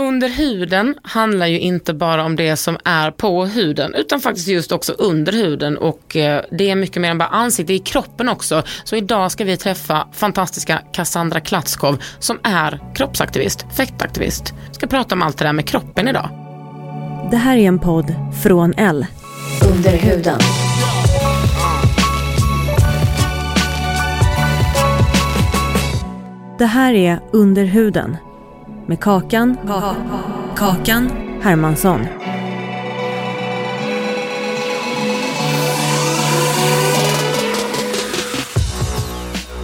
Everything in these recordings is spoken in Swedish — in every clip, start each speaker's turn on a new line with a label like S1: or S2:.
S1: Under huden handlar ju inte bara om det som är på huden utan faktiskt just också under huden och eh, det är mycket mer än bara ansiktet, det är i kroppen också. Så idag ska vi träffa fantastiska Cassandra Klatskov som är kroppsaktivist, fettaktivist. Ska prata om allt det där med kroppen idag.
S2: Det här är en podd från L.
S3: Under huden.
S2: Det här är Under huden med Kakan, Kakan Hermansson.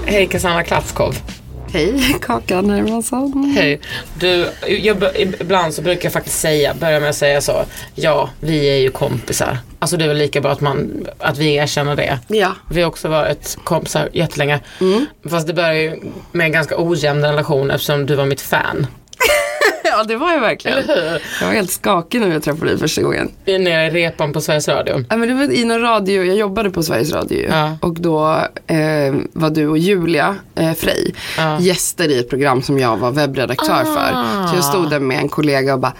S1: Hej Cassandra Klatskov.
S4: Hej, Kakan Hermansson.
S1: Hej. Du, jag, ibland så brukar jag faktiskt säga, börja med att säga så, ja, vi är ju kompisar. Alltså det är väl lika bra att, man, att vi erkänner det.
S4: Ja.
S1: Vi har också varit kompisar jättelänge. Fast det började ju med en ganska ojämn relation eftersom du var mitt fan.
S4: Ja, det var jag verkligen. Jag var helt skakig när jag träffade dig första gången.
S1: Nere i repan på Sveriges Radio.
S4: Ja, men det var i någon radio, jag jobbade på Sveriges Radio.
S1: Ja.
S4: och då eh, var du och Julia eh, Frey
S1: Ja.
S4: gäster i ett program som jag var webbredaktör för. Så jag stod där med en kollega och bara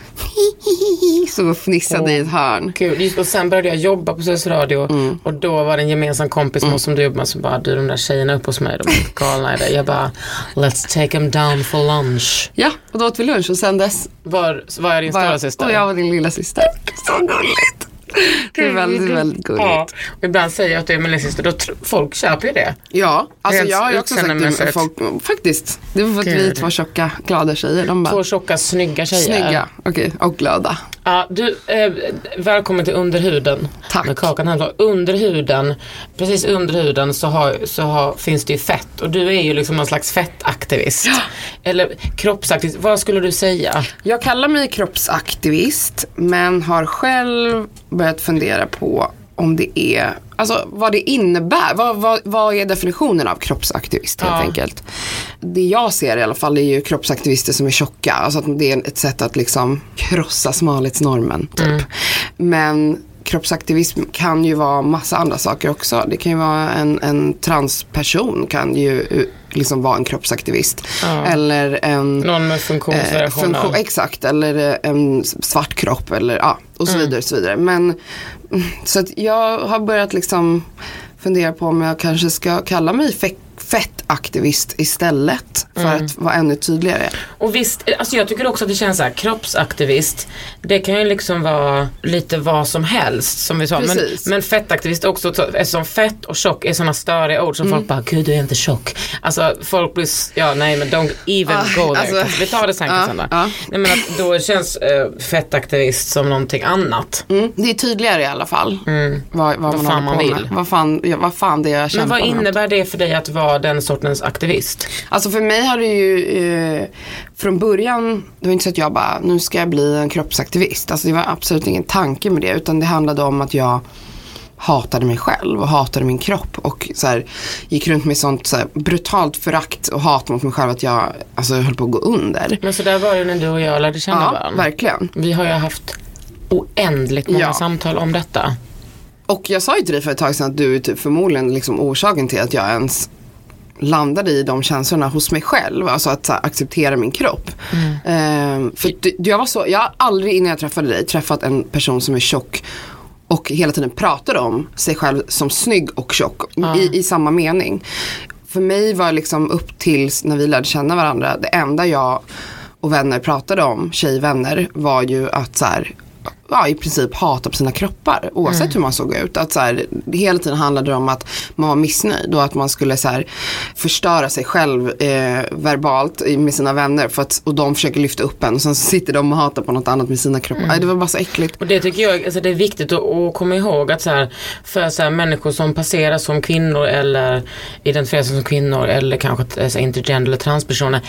S4: så fnissade i ett hörn.
S1: Kul. Just, och sen började jag jobba på Sveriges Radio och då var det en gemensam kompis oss som du jobbade med som bara, du de där tjejerna uppe hos mig, de är galna i det. Jag bara, let's take them down for lunch.
S4: Ja, och då åt vi lunch och sen dess
S1: Var, var jag din
S4: var
S1: stora syster?
S4: och jag var din lilla syster. Så gulligt. Det är väldigt, väldigt gulligt.
S1: Ja, ibland säger jag att du är min lillasyster, då tr- folk köper ju det.
S4: Ja, alltså jag har ju också sagt det folk, faktiskt. Det var för att vi är
S1: Gud.
S4: två tjocka, glada tjejer. De bara,
S1: Två tjocka, snygga tjejer.
S4: snygga, okej, och glada.
S1: Ja, du, eh, välkommen till Under huden.
S4: Tack.
S1: Med kakan här. Under huden, precis under huden så, har, så har, finns det ju fett och du är ju liksom någon slags fettaktivist. Eller kroppsaktivist, vad skulle du säga?
S4: Jag kallar mig kroppsaktivist, men har själv börjat fundera på om det är, alltså vad det innebär. Vad, vad, vad är definitionen av kroppsaktivist helt
S1: Ja.
S4: enkelt? Det jag ser i alla fall är ju kroppsaktivister som är tjocka. Alltså att det är ett sätt att liksom krossa smalhetsnormen typ. Men kroppsaktivism kan ju vara massa andra saker också. Det kan ju vara en, en transperson kan ju eh, liksom vara en kroppsaktivist. Eller en
S1: Någon med
S4: Eh,
S1: funktionsvariationer?
S4: funktion, exakt, eller eh, en svart kropp eller ja, och så
S1: Mm.
S4: vidare. Och så vidare. Men mm, så att jag har börjat liksom fundera på om jag kanske ska kalla mig fe- fettaktivist istället för
S1: Mm.
S4: att vara ännu tydligare.
S1: Och visst, alltså jag tycker också att det känns så här, kroppsaktivist, det kan ju liksom vara lite vad som helst som vi sa. Men, men fettaktivist också, så- eftersom fett och tjock är sådana störiga ord som
S4: Mm.
S1: folk bara, gud du är inte tjock. Alltså folk blir, ja nej men don't even
S4: Ah,
S1: go there.
S4: alltså-
S1: vi tar det sen Cassandra.
S4: ja.
S1: Nej men att då känns eh, fettaktivist som någonting annat.
S4: Mm, det är tydligare i alla fall. Vad, vad, man
S1: fan man vill.
S4: Vad, fan, ja, vad fan det är jag
S1: Men
S4: kämpar
S1: vad
S4: med.
S1: innebär det för dig att vara den sortens aktivist?
S4: Alltså för mig har det ju eh, från början, det var inte så att jag bara, nu ska jag bli en kroppsaktivist. Alltså det var absolut ingen tanke med det. Utan det handlade om att jag hatade mig själv och hatade min kropp. Och så här, gick runt med sånt så här, brutalt förakt och hat mot mig själv att jag alltså, höll på att gå under.
S1: Men så där var det när du och jag lärde känna
S4: Ja,
S1: varandra.
S4: verkligen.
S1: Vi har ju haft oändligt många
S4: Ja.
S1: samtal om detta.
S4: Och jag sa ju till dig för ett tag sedan att du är typ förmodligen liksom orsaken till att jag ens landade i de känslorna hos mig själv. Alltså att här, acceptera min kropp. Ehm, för du, jag var så, jag har aldrig innan jag träffade dig träffat en person som är tjock och hela tiden pratar om sig själv som snygg och tjock i, i samma mening. För mig var liksom upp tills när vi lärde känna varandra det enda jag och vänner pratade om, tjejvänner, var ju att så här, ja, i princip hata på sina kroppar oavsett
S1: Mm.
S4: hur man såg ut. Att så här, hela tiden handlade det om att man var missnöjd och att man skulle så här, förstöra sig själv eh, verbalt med sina vänner för att, och de försöker lyfta upp en och sen sitter de och hatar på något annat med sina kroppar.
S1: Mm.
S4: Det var bara så äckligt.
S1: Och det tycker jag alltså det är viktigt att, att komma ihåg att så här, för så här, människor som passerar som kvinnor eller identifierar sig som kvinnor eller kanske så här, intergender eller transpersoner.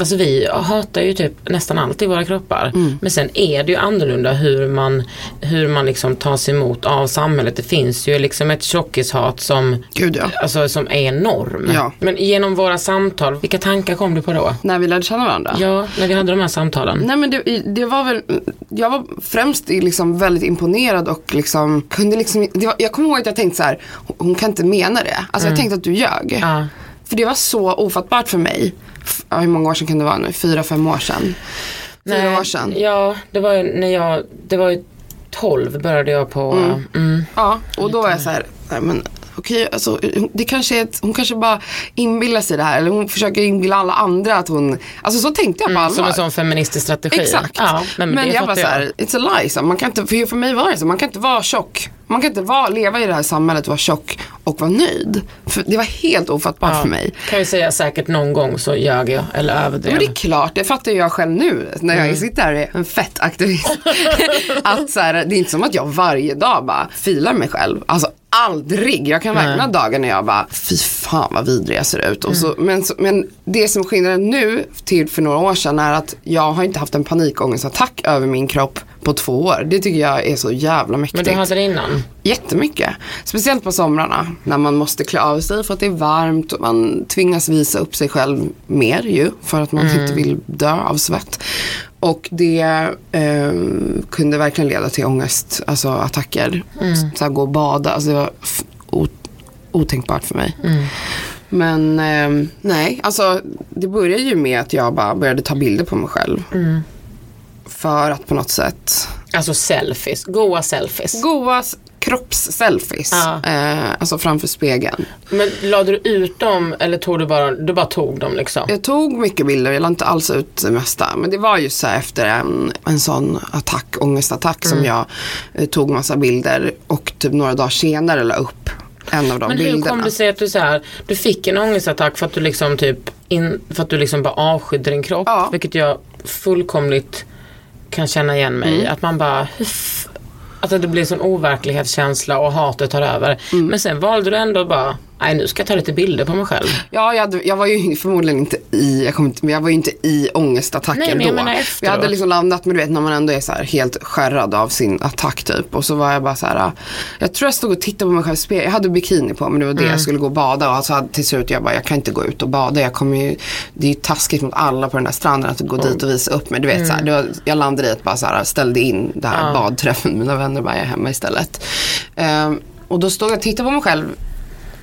S1: Alltså vi hatar ju typ nästan allt i våra kroppar.
S4: Mm.
S1: Men sen är det ju annorlunda hur man, hur man liksom tas emot av samhället. Det finns ju liksom ett tjockishat som,
S4: Gud ja.
S1: alltså, som är enorm.
S4: Ja.
S1: Men genom våra samtal, vilka tankar kom du på då?
S4: När vi lärde känna varandra.
S1: Ja, när vi hade de här samtalen.
S4: Nej men det, det var väl, jag var främst liksom väldigt imponerad och liksom kunde liksom, var, jag kommer ihåg att jag tänkte så här, hon- kan inte mena det. Alltså jag tänkte att du ljög.
S1: Mm. Ja.
S4: För det var så ofattbart för mig. Ja, hur många år sedan kan det vara nu? Fyra, fem år sedan. Fyra år sedan.
S1: Ja, det var ju när jag, det var ju 12 började jag på, mm.
S4: Ja, och då var jag så här, nej men okej, alltså, det kanske är ett, hon kanske bara inbillar sig det här. Eller hon försöker inbilla alla andra att hon, alltså så tänkte jag på allvar.
S1: som en sån feministisk strategi.
S4: Exakt.
S1: Ja, men,
S4: men jag bara
S1: fattar
S4: så här, it's a lie. Så man kan inte, för för mig var det så, man kan inte vara tjock. Man kan inte vara, leva i det här samhället, vara tjock och vara nöjd. För det var helt ofattbart för mig.
S1: Kan vi säga säkert någon gång så ljög jag eller överdrev.
S4: Men det är klart, det fattar ju jag själv nu när
S1: Mm.
S4: jag sitter här och är en fett aktivist. att så här, det är inte som att jag varje dag bara filar mig själv. Alltså aldrig. Jag kan verkligen ha dagar när jag bara, fy fan vad vidrig jag ser ut. Och
S1: Mm.
S4: så, men, så, men det som skiljer nu till för några år sedan är att jag har inte haft en panikångestattack över min kropp på två år. Det tycker jag är så jävla mäktigt.
S1: Men du hade det innan?
S4: Jättemycket. Speciellt på somrarna när man måste klä av sig för att det är varmt och man tvingas visa upp sig själv mer ju för att man inte vill dö av svett. Och det eh, kunde verkligen leda till ångest, alltså attacker. Så här, gå och bada, alltså det var otänkbart för mig. Men eh, nej, alltså det började ju med att jag bara började ta bilder på mig själv. För att på något sätt
S1: Alltså selfies, goa selfies.
S4: Goa kroppsselfies.
S1: Ja.
S4: Eh, alltså framför spegeln.
S1: Men lade du ut dem eller tog du bara, du bara tog dem liksom?
S4: Jag tog mycket bilder, jag la inte alls ut det mesta. Men det var ju så här efter en, en sån attack, ångestattack
S1: Mm.
S4: som jag eh, tog massa bilder och typ några dagar senare la upp en av de
S1: Men hur
S4: bilderna.
S1: kom det sig att du så här, du fick en ångestattack för att du liksom typ, in, för att du liksom bara avskydde din kropp?
S4: Ja.
S1: Vilket jag fullkomligt kan känna igen mig.
S4: Mm.
S1: Att man bara, f- Alltså det blir en sån overklighetskänsla och hatet tar över.
S4: Mm.
S1: Men sen valde du ändå bara, nej nu ska jag ta lite bilder på mig själv.
S4: Ja, jag, jag var ju förmodligen inte i, jag, kommer inte, jag var ju inte i ångestattacken
S1: Nej, men jag
S4: då.
S1: menar
S4: jag hade liksom landat, men du vet när man ändå är så här helt skärrad av sin attack typ. Och så var jag bara så här, jag tror jag stod och tittade på mig själv i spegeln. Jag hade bikini på men det var det
S1: Mm.
S4: jag skulle gå och bada. Och så hade, till slut jag bara, jag kan inte gå ut och bada. Jag kommer ju, det är ju taskigt mot alla på den där stranden att gå dit och visa upp mig. Du vet så här, det var, jag landade i att bara så här, ställde in det här
S1: Mm. Ja.
S4: badträffen mina vänner bara, jag är hemma istället. Ehm, och då stod jag och tittade på mig själv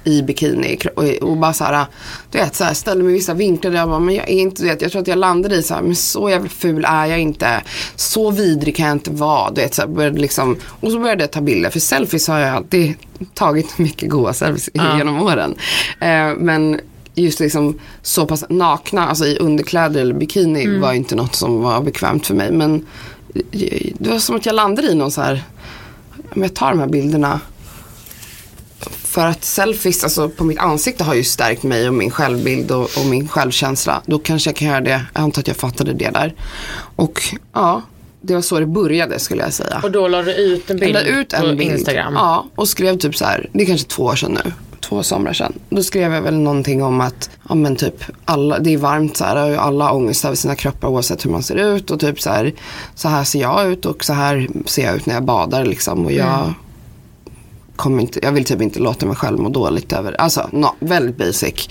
S4: i bikini och, och bara så här, du vet, så här, ställde mig i vissa vinklar där jag bara, men jag är inte, du vet, jag tror att jag landade i så här, men så jävla ful är jag inte, så vidrig kan jag inte vara, du vet, så här, började liksom, och så började jag ta bilder, för selfies har jag alltid tagit mycket goda selfies
S1: Ja.
S4: genom åren. Eh, men just liksom så pass nakna, alltså i underkläder eller bikini var inte något som var bekvämt för mig, men eh, det var som att jag landade i någon så här, jag tar de här bilderna för att selfies alltså, på mitt ansikte har ju stärkt mig och min självbild och, och min självkänsla. Då kanske jag kan göra det. Jag antar att jag fattade det där. Och ja, det var så det började skulle jag säga.
S1: Och då la du ut en bild
S4: ut en
S1: på
S4: bild.
S1: Instagram?
S4: Ja, och skrev typ så här, det är kanske två år sedan nu. Två somrar sedan. Då skrev jag väl någonting om att, ja men typ, alla, det är varmt så här och alla har ångest över sina kroppar oavsett hur man ser ut. Och typ så här, så här ser jag ut och så här ser jag ut när jag badar liksom. Och jag kommer inte, jag vill typ inte låta mig själv må dåligt över, alltså no, väldigt basic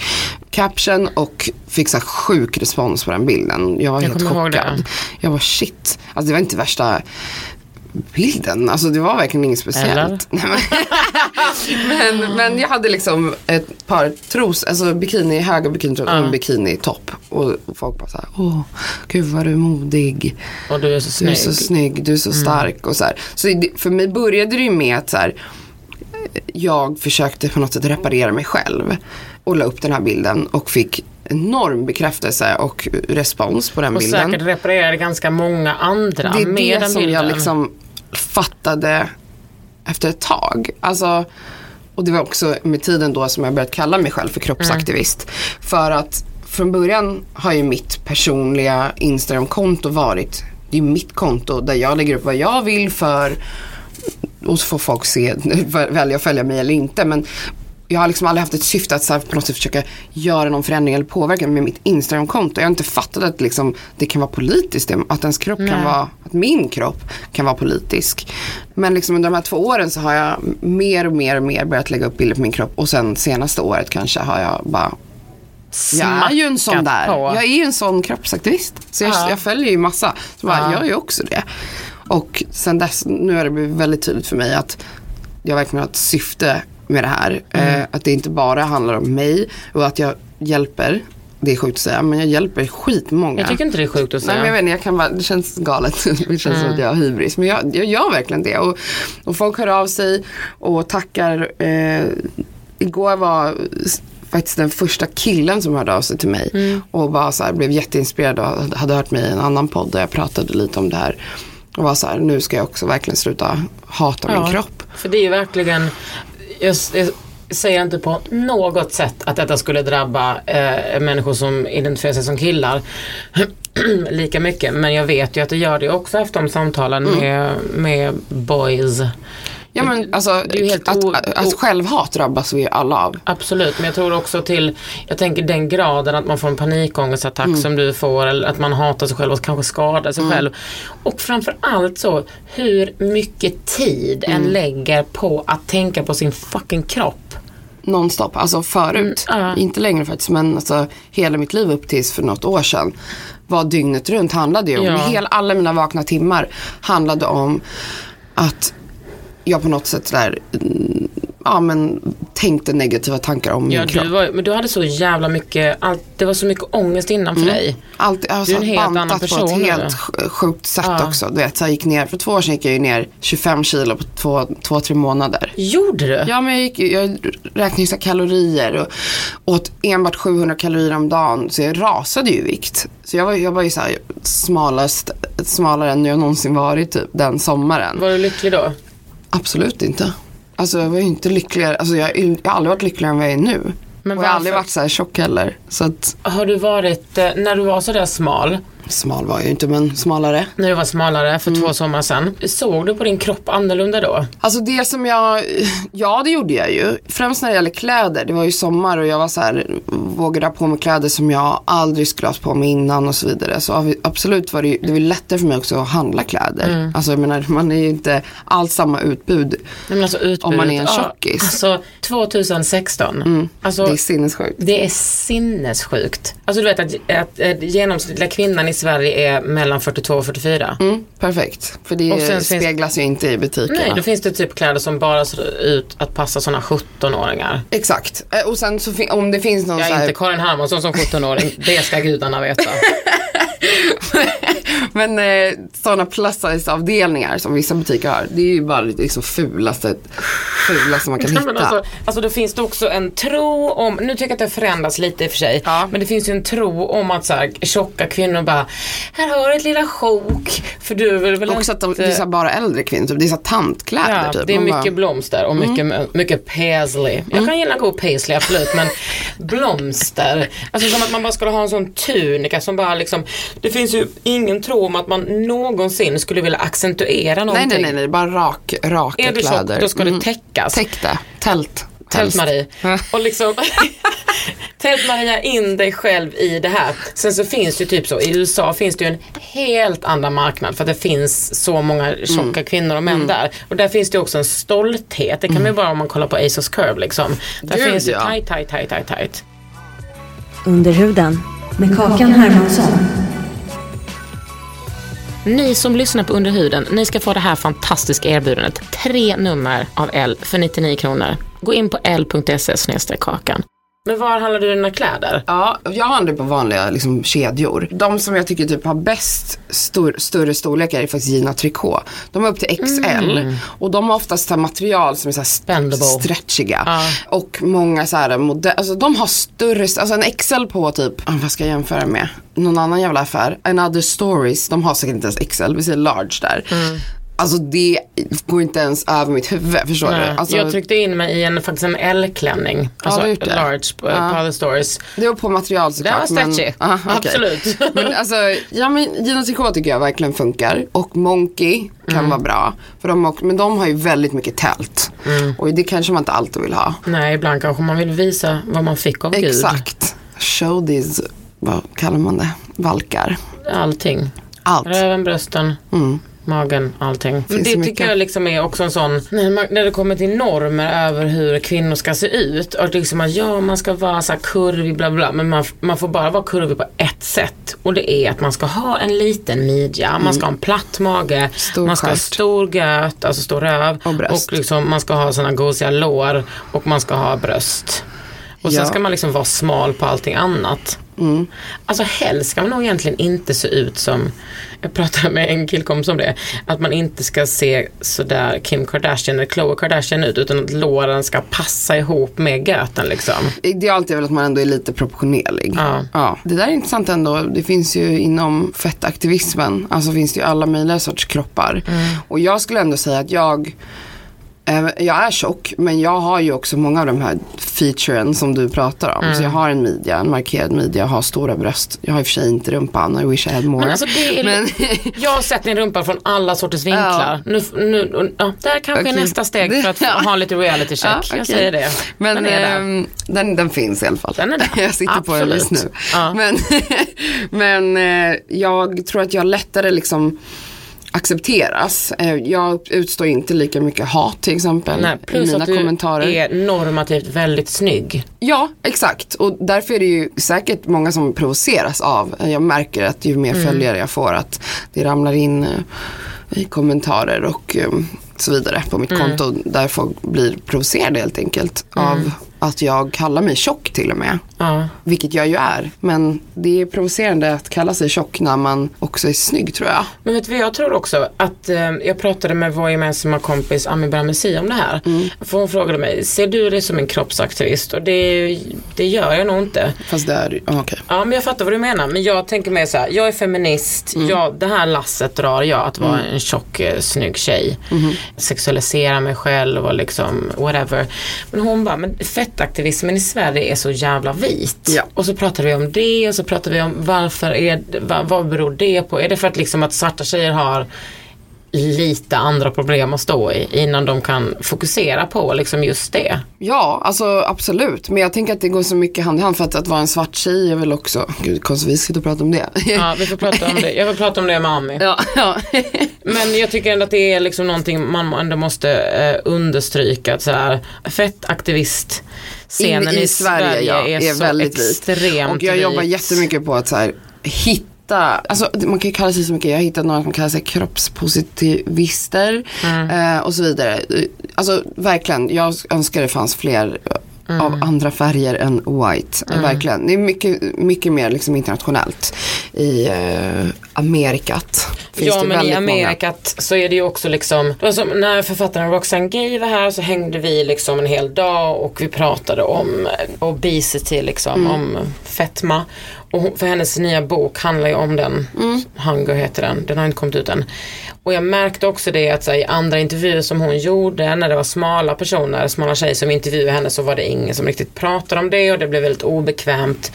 S4: caption och fick så sjuk respons på den bilden. Jag var
S1: Jag
S4: helt chockad. Jag var shit, alltså det var inte värsta bilden, alltså det var verkligen inget speciellt. Men, men, jag hade liksom ett par tros, alltså bikini, höga bikinitrosor och en bikinitopp. Och, och folk bara såhär, åh, gud vad du är modig.
S1: Och du är så
S4: Du är
S1: snygg.
S4: så snygg, du är så stark och så här. Så det, för mig började det ju med att så här, jag försökte på något sätt reparera mig själv. Och la upp den här bilden och fick enorm bekräftelse och respons på den
S1: Och
S4: bilden.
S1: säkert reparerade ganska många andra
S4: Det är
S1: med
S4: det
S1: den
S4: som
S1: bilden.
S4: jag liksom fattade efter ett tag. Alltså, och det var också med tiden då som jag börjat kalla mig själv för kroppsaktivist.
S1: Mm.
S4: För att från början har ju mitt personliga Instagram-konto varit, det är mitt konto där jag lägger upp vad jag vill för och så får folk se, välja att följa mig eller inte. Men jag har liksom aldrig haft ett syfte att så här, på något sätt försöka göra någon förändring eller påverka med mitt Instagram-konto. Jag har inte fattat att liksom, det kan vara politiskt, att ens kropp kan vara, att min kropp kan vara politisk. Men liksom under de här två åren så har jag mer och mer och mer börjat lägga upp bilder på min kropp och sen senaste året kanske har jag bara jag är ju en sån där.
S1: på.
S4: Jag är ju en sån kroppsaktivist. Så jag,
S1: Ja.
S4: jag följer ju massa. Så bara,
S1: Ja.
S4: jag är ju också det. Och sen dess, nu har det blivit väldigt tydligt för mig att jag verkligen har ett syfte med det här.
S1: Mm.
S4: Eh, att det inte bara handlar om mig och att jag hjälper. Det är sjukt att säga, men jag hjälper skitmånga.
S1: Jag tycker inte det är sjukt att
S4: Nej,
S1: säga.
S4: men jag vet inte, jag kan bara, det känns galet. Det känns som att jag har hybris. Men jag, jag gör verkligen det. Och, och folk hör av sig och tackar. Eh, igår var faktiskt den första killen som hörde av sig till mig. Och bara så här, blev jätteinspirerad och hade hört mig i en annan podd där jag pratade lite om det här. Och var så här, nu ska jag också verkligen sluta hata min
S1: Ja.
S4: kropp.
S1: För det är ju verkligen, jag, jag säger inte på något sätt att detta skulle drabba eh, människor som identifierar sig som killar lika mycket. Men jag vet ju att det gör det också efter de samtalen
S4: Mm.
S1: med, med boys.
S4: Ja men alltså,
S1: helt
S4: att,
S1: o-
S4: att, självhat drabbas vi alla av.
S1: Absolut, men jag tror också till, jag tänker den graden att man får en panikångestattack
S4: Mm.
S1: som du får eller att man hatar sig själv och kanske skadar sig själv. Och framförallt så hur mycket tid en
S4: Mm.
S1: lägger på att tänka på sin fucking kropp.
S4: nonstop. Alltså förut,
S1: Mm, ja.
S4: inte längre faktiskt, men alltså hela mitt liv upp tills för något år sedan var dygnet runt handlade ju om,
S1: Ja.
S4: hela, alla mina vakna timmar handlade om att jag på något sätt där, mm, ja men tänkte negativa tankar om min
S1: Ja,
S4: kropp.
S1: du, var, men du hade så jävla mycket, allt, det var så mycket ångest innan för dig.
S4: Allt, jag har
S1: Du är en helt annan
S4: bantat på
S1: person
S4: ett
S1: nu.
S4: helt sj- sjukt sätt
S1: Ja.
S4: också. Du vet, så jag gick ner, för två år sedan gick jag ju ner 25 kilo på två, två tre månader.
S1: Gjorde du?
S4: Ja men jag, gick, jag räknade så kalorier och åt enbart 700 kalorier om dagen. Så jag rasade ju i vikt. Så jag var, jag var ju så här smalast, smalare än jag någonsin varit typ den sommaren.
S1: Var du lycklig då?
S4: Absolut inte. Alltså jag var ju inte lyckligare, alltså jag, jag har aldrig varit lyckligare än vad jag är nu.
S1: Men
S4: och jag har aldrig varit så här tjock heller. Så att,
S1: Har du varit, eh, när du var sådär smal,
S4: smal var jag ju inte men smalare.
S1: när du var smalare för
S4: Mm.
S1: två somrar sedan, såg du på din kropp annorlunda då?
S4: Alltså det som jag, ja det gjorde jag ju. Främst när det gäller kläder. Det var ju sommar och jag var så här, vågade ha på mig kläder som jag aldrig skulle ha på mig innan och så vidare. Så absolut var det ju, det var lättare för mig också att handla kläder.
S1: Mm.
S4: Alltså jag menar, man är ju inte alls samma utbud.
S1: Nej, alltså utbudet,
S4: Om man är en
S1: ja,
S4: tjockis.
S1: Alltså 2016. Alltså,
S4: Det är sinnessjukt.
S1: Det är sinnessjukt. Alltså du vet att, att, att genomsnittliga kvinnan i Sverige är mellan 42 och 44.
S4: Mm, perfekt. För det
S1: Och sen finns-
S4: speglas ju inte i butikerna.
S1: Nej, då finns det typ kläder som bara ser ut att passa sådana 17-åringar.
S4: Exakt. Eh, Och sen så om det finns någon
S1: Jag
S4: så
S1: är
S4: här,
S1: inte Karin Hermansson som 17-åring, det ska gudarna veta.
S4: Men eh, sådana plus size avdelningar som vissa butiker har. Det är ju bara det liksom fulaste, fulaste man kan hitta.
S1: Alltså, alltså då finns det också en tro om, nu tycker jag att det förändras lite i och för sig,
S4: Ja.
S1: men det finns ju en tro om att så här, tjocka kvinnor bara, här har du ett lilla sjok, för du vill väl
S4: Också att de, det är så bara äldre kvinnor, typ. det är så tantkläder
S1: Ja,
S4: typ.
S1: det är
S4: Man
S1: mycket
S4: bara, Mm.
S1: blomster och mycket, mycket paisley. Jag kan gilla god paisley absolut men blomster. Alltså som att man bara skulle ha en sån tunika som bara liksom Det finns ju ingen tro om att man någonsin skulle vilja accentuera
S4: nej,
S1: någonting.
S4: nej, nej, nej, bara rak, raka
S1: Är du
S4: kläder.
S1: tjock då ska
S4: Mm.
S1: det täckas.
S4: Täck det. Tält.
S1: Tält-Marie. Och liksom Tält-Maria in dig själv i det här. Sen så finns det ju typ så, i USA finns det ju en helt annan marknad för att det finns så många tjocka
S4: Mm.
S1: kvinnor och män där. Och där finns det också en stolthet. Det kan man ju bara om man kollar på Asos Curve liksom. Där
S4: Gud,
S1: finns det
S4: ja.
S1: tight, tight, tight, tight, tight.
S2: Under huden med Kakan Hermansson.
S1: Ni som lyssnar på Under huden, ni ska få det här fantastiska erbjudandet. Tre nummer av L för 99 kronor. Gå in på l.se kakan. Men var handlar du dina kläder?
S4: Ja, jag handlar på vanliga liksom, kedjor. De som jag tycker typ har bäst stor, större storlekar är faktiskt Gina Tricot. De är upp till XL och de har oftast så material som är så
S1: Bendable.
S4: stretchiga.
S1: Ja.
S4: Och många så här modell, alltså de har större, alltså en XL på typ, ah, vad ska jag jämföra med? Någon annan jävla affär. Another Stories, de har säkert inte ens XL, vi säger large där.
S1: Mm.
S4: Alltså det går inte ens över mitt huvud, förstår
S1: Nej,
S4: du? Alltså,
S1: jag tryckte in mig i en, faktiskt en L-klänning. Alltså
S4: gjort det?
S1: large på,
S4: Ja.
S1: på Other Stories.
S4: det var på material
S1: Det
S4: såklart.
S1: var stretchy.
S4: Aha, okej.
S1: Absolut.
S4: Men alltså, ja men Gina Tricot tycker jag verkligen funkar. Och Monkey kan
S1: Mm.
S4: vara bra. För de, men de har ju väldigt mycket tält.
S1: Mm.
S4: Och det kanske man inte alltid vill ha.
S1: Nej, ibland kanske man vill visa vad man fick av Gud.
S4: Exakt. Show these, vad kallar man det? Valkar.
S1: Allting.
S4: Allt.
S1: Röven, brösten, magen, allting. Det
S4: så
S1: tycker jag liksom är också en sån, när, man, när det kommer till normer över hur kvinnor ska se ut. Och liksom att ja, man ska vara så här kurvig, bla bla. Men man, man får bara vara kurvig på ett sätt. Och det är att man ska ha en liten midja, man ska ha en platt mage,
S4: Mm. Stor
S1: man ska ha
S4: stjärt.
S1: stor göt, alltså stor röv.
S4: Och bröst.
S1: liksom, man ska ha såna gosiga lår och man ska ha bröst. Och sen
S4: Ja.
S1: ska man liksom vara smal på allting annat.
S4: Mm.
S1: Alltså helst ska man nog egentligen inte se ut som, jag pratade med en killkompis om det, att man inte ska se sådär Kim Kardashian eller Khloe Kardashian ut utan att låren ska passa ihop med göten liksom.
S4: Idealt är väl att man ändå är lite proportionerlig.
S1: Ja.
S4: Det där är intressant ändå. Det finns ju inom fettaktivismen, alltså finns det ju alla möjliga sorts kroppar.
S1: Mm.
S4: Och jag skulle ändå säga att jag jag är tjock men jag har ju också många av de här featuren som du pratar om.
S1: Mm.
S4: Så jag har en midja, en markerad midja, jag har stora bröst. Jag har i och för sig inte rumpan, I wish I had more.
S1: Men alltså det är,
S4: Men-
S1: jag har sett din rumpa från alla sorters vinklar. Nu, nu, ja, där kanske är
S4: Okej.
S1: nästa steg för att
S4: Ja.
S1: ha lite reality check.
S4: Ja,
S1: Jag
S4: okej.
S1: säger det.
S4: Men
S1: den är där.
S4: ehm, den, den finns i alla fall.
S1: Den är där.
S4: Jag sitter på den just nu.
S1: Absolut. Ja.
S4: Men, men eh, jag tror att jag lättare liksom accepteras. Eh, Jag utstår inte lika mycket hat till exempel
S1: Nej,
S4: i
S1: plus
S4: mina
S1: att du
S4: kommentarer.
S1: är normativt väldigt snygg.
S4: Ja, exakt. Och därför är det ju säkert många som provoceras av. Jag märker att ju mer följare jag får att det ramlar in eh, i kommentarer och eh, så vidare på mitt konto där folk blir provocerade helt enkelt av att jag kallar mig tjock till och med.
S1: Ja.
S4: Vilket jag ju är. Men det är provocerande att kalla sig tjock när man också är snygg tror jag.
S1: Men vet du vad jag tror också? Att eh, jag pratade med vår gemensamma kompis Ami Bramesi om det här. För hon frågade mig, ser du dig som en kroppsaktivist? Och det, det gör jag nog inte.
S4: Fast det är okej.
S1: Ja men jag fattar vad du menar. Men jag tänker mer så här, jag är feminist. Jag, det här lasset drar jag att vara en tjock eh, snygg tjej. Sexualisera mig själv och liksom whatever. Men hon bara, men fettaktivismen i Sverige är så jävla vit.
S4: Ja.
S1: Och så pratar vi om det och så pratar vi om varför är, vad, vad beror det på? Är det för att liksom att svarta tjejer har lite andra problem att stå i innan de kan fokusera på liksom just det.
S4: Ja, alltså absolut. Men jag tänker att det går så mycket hand i hand för att, att vara en svart tjej är väl också, gud konstigt vi sitter och pratar om det.
S1: Ja, vi får prata om det. Jag får prata om det med Ami.
S4: ja, ja.
S1: Men jag tycker ändå att det är liksom någonting man ändå måste eh, understryka. Att så här, fettaktivist scenen
S4: In i Sverige, ja,
S1: är,
S4: är
S1: så
S4: väldigt vit.
S1: extremt
S4: Och jag jobbar
S1: vit.
S4: jättemycket på att så här, hitta, alltså man kan ju kalla sig så mycket, jag har hittat några som kallar sig kroppspositivister
S1: Mm.
S4: eh, och så vidare. Alltså verkligen, jag önskar det fanns fler
S1: Mm.
S4: av andra färger än white. Verkligen. Det är mycket, mycket mer liksom internationellt i eh, Amerikat. Finns
S1: Ja men i
S4: väldigt många.
S1: Amerikat så är det ju också liksom, som när författaren Roxane Gay var här så hängde vi liksom en hel dag och vi pratade om eh, obesity liksom,
S4: Mm.
S1: om fetma. Och för hennes nya bok handlar ju om den,
S4: Mm.
S1: Hunger heter den, den har inte kommit ut än. Och jag märkte också det att här, i andra intervjuer som hon gjorde när det var smala personer, smala tjejer som intervjuade henne så var det ingen som riktigt pratade om det och det blev väldigt obekvämt.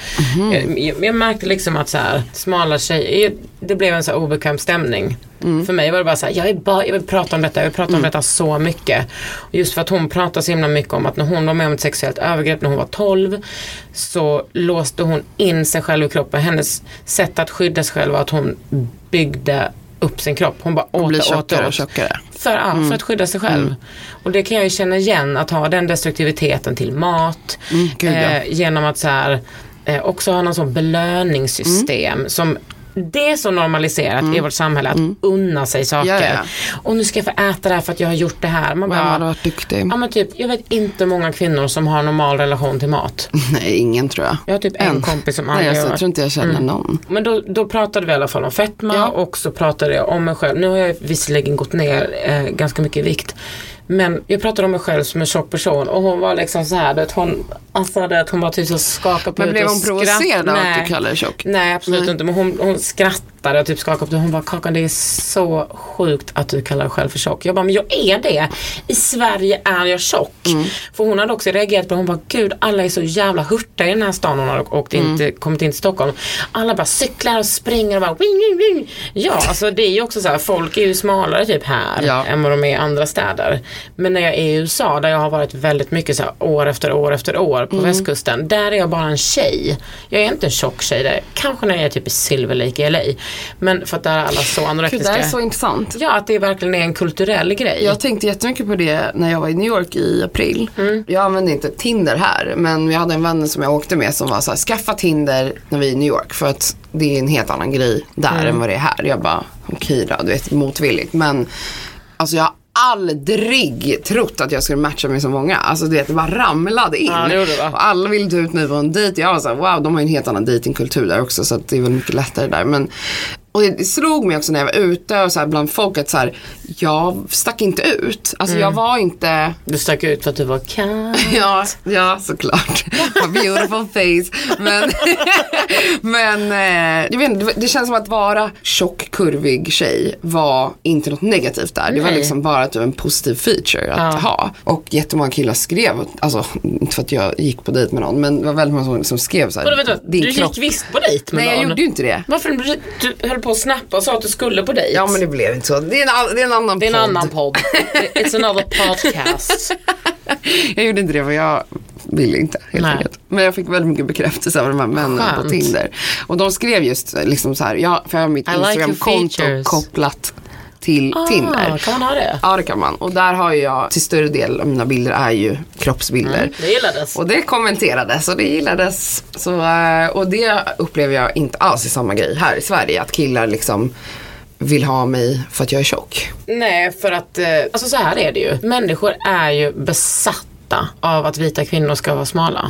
S1: Jag, jag, jag märkte liksom att så här, smala tjejer, det blev en så obekväm stämning.
S4: Mm.
S1: För mig var det bara så här, jag vill, bara, jag vill prata om detta, jag vill prata om detta så mycket. Och just för att hon pratar så himla mycket om att när hon var med om ett sexuellt övergrepp när hon var 12 så låste hon in sig själv i kroppen. Hennes sätt att skydda sig själv var att hon byggde upp sin kropp. Hon bara
S4: Och
S1: åt
S4: blir
S1: och åt och
S4: tjockare.
S1: För, ja, för att skydda sig själv. Och det kan jag ju känna igen, att ha den destruktiviteten till mat.
S4: Mm,
S1: eh, genom att så här, eh, också ha någon sån belöningssystem
S4: Mm.
S1: som det är så normaliserat i vårt samhälle att unna sig saker.
S4: Mm. Ja, ja.
S1: Och nu ska jag få äta det här för att jag har gjort det här. Man
S4: Vem
S1: bara,
S4: hade varit duktig?
S1: ja men typ, jag vet inte många kvinnor som har normal relation till mat.
S4: Nej, ingen tror jag.
S1: Jag har typ en
S4: En.
S1: kompis som
S4: Nej,
S1: aldrig
S4: alltså,
S1: har
S4: jag tror inte jag känner någon.
S1: Men då, då pratade vi i alla fall om fetma
S4: Ja.
S1: och så pratade jag om mig själv. Nu har jag visserligen gått ner eh, ganska mycket i vikt. Men jag pratade om mig själv som en tjock person och hon var liksom så här, vet, hon, alltså, det, hon var typ så skakade på
S4: Men blev hon provocerad av att du kallar dig tjock?
S1: Nej absolut
S4: Nej.
S1: inte men hon, hon skrattade och typ skakade på huvudet. Hon bara Kakan det är så sjukt att du kallar dig själv för tjock. Jag bara men jag är det. I Sverige är jag tjock.
S4: Mm.
S1: För hon hade också reagerat på det. Hon bara gud alla är så jävla hurtiga i den här stan hon har åkt in till, kommit in till Stockholm. Alla bara cyklar och springer och bara wing, wing, wing. Ja alltså det är ju också så här folk är ju smalare typ här
S4: Ja.
S1: än vad de är i andra städer. Men när jag är i USA där jag har varit väldigt mycket så här år efter år efter år på västkusten. Där är jag bara en tjej. Jag är inte en tjock tjej där. Kanske när jag är typ i Silver Lake i LA. Men för att där är alla så
S4: Gud,
S1: anorektiska.
S4: det här är så intressant.
S1: Ja, att det verkligen är en kulturell grej.
S4: Jag tänkte jättemycket på det när jag var i New York i april. Jag använde inte Tinder här men jag hade en vän som jag åkte med som var så här, skaffa Tinder när vi är i New York för att det är en helt annan grej där än vad det är här. Jag bara, okej då, du vet motvilligt. Men alltså jag har aldrig trott att jag skulle matcha med så många. Alltså du vet, det bara ramlade in.
S1: Ja, det det,
S4: och alla ville ta ut mig på en dejt. Jag var så här, wow, de har ju en helt annan datingkultur där också så det är väl mycket lättare där. Men, och det, slog mig också när jag var ute och så här bland folk att så här, jag stack inte ut. Alltså jag var inte
S1: Du stack ut för att du var katt.
S4: Ja, ja såklart. A beautiful face. Men, men eh, jag vet inte, det- känns som att vara tjock, kurvig tjej var inte något negativt där. Det var
S1: Nej.
S4: liksom bara att var en positiv feature att
S1: Ja.
S4: ha. Och jättemånga killar skrev, alltså inte för att jag gick på dejt med någon, men det var väldigt många som, som skrev så här.
S1: Vadå, vänta,
S4: din
S1: du
S4: kropp.
S1: gick visst på dejt med
S4: Nej jag
S1: någon?
S4: gjorde ju inte det.
S1: Varför du, du höll på att snappa och sa att du skulle på dejt?
S4: Ja men det blev inte så. Det är en, det är en annan
S1: det är en
S4: podd.
S1: annan podd. It's another podcast.
S4: Jag gjorde inte det för jag ville inte helt
S1: Nej.
S4: enkelt. Men jag fick väldigt mycket bekräftelse av de här männen på
S1: Skönt.
S4: Tinder. Och de skrev just liksom så här, ja, för jag har mitt
S1: like
S4: Instagram-konto
S1: features.
S4: kopplat till
S1: Ah,
S4: Tinder.
S1: kan man ha det?
S4: Ja det kan man. Och där har jag, till större del av mina bilder är ju kroppsbilder.
S1: Det gillades.
S4: Och det kommenterades och det gillades. Så, eh, och det upplever jag inte alls i samma grej här i Sverige. Att killar liksom vill ha mig för att jag är tjock.
S1: Nej, för att, eh, alltså så här är det ju. Människor är ju besatta av att vita kvinnor ska vara smala.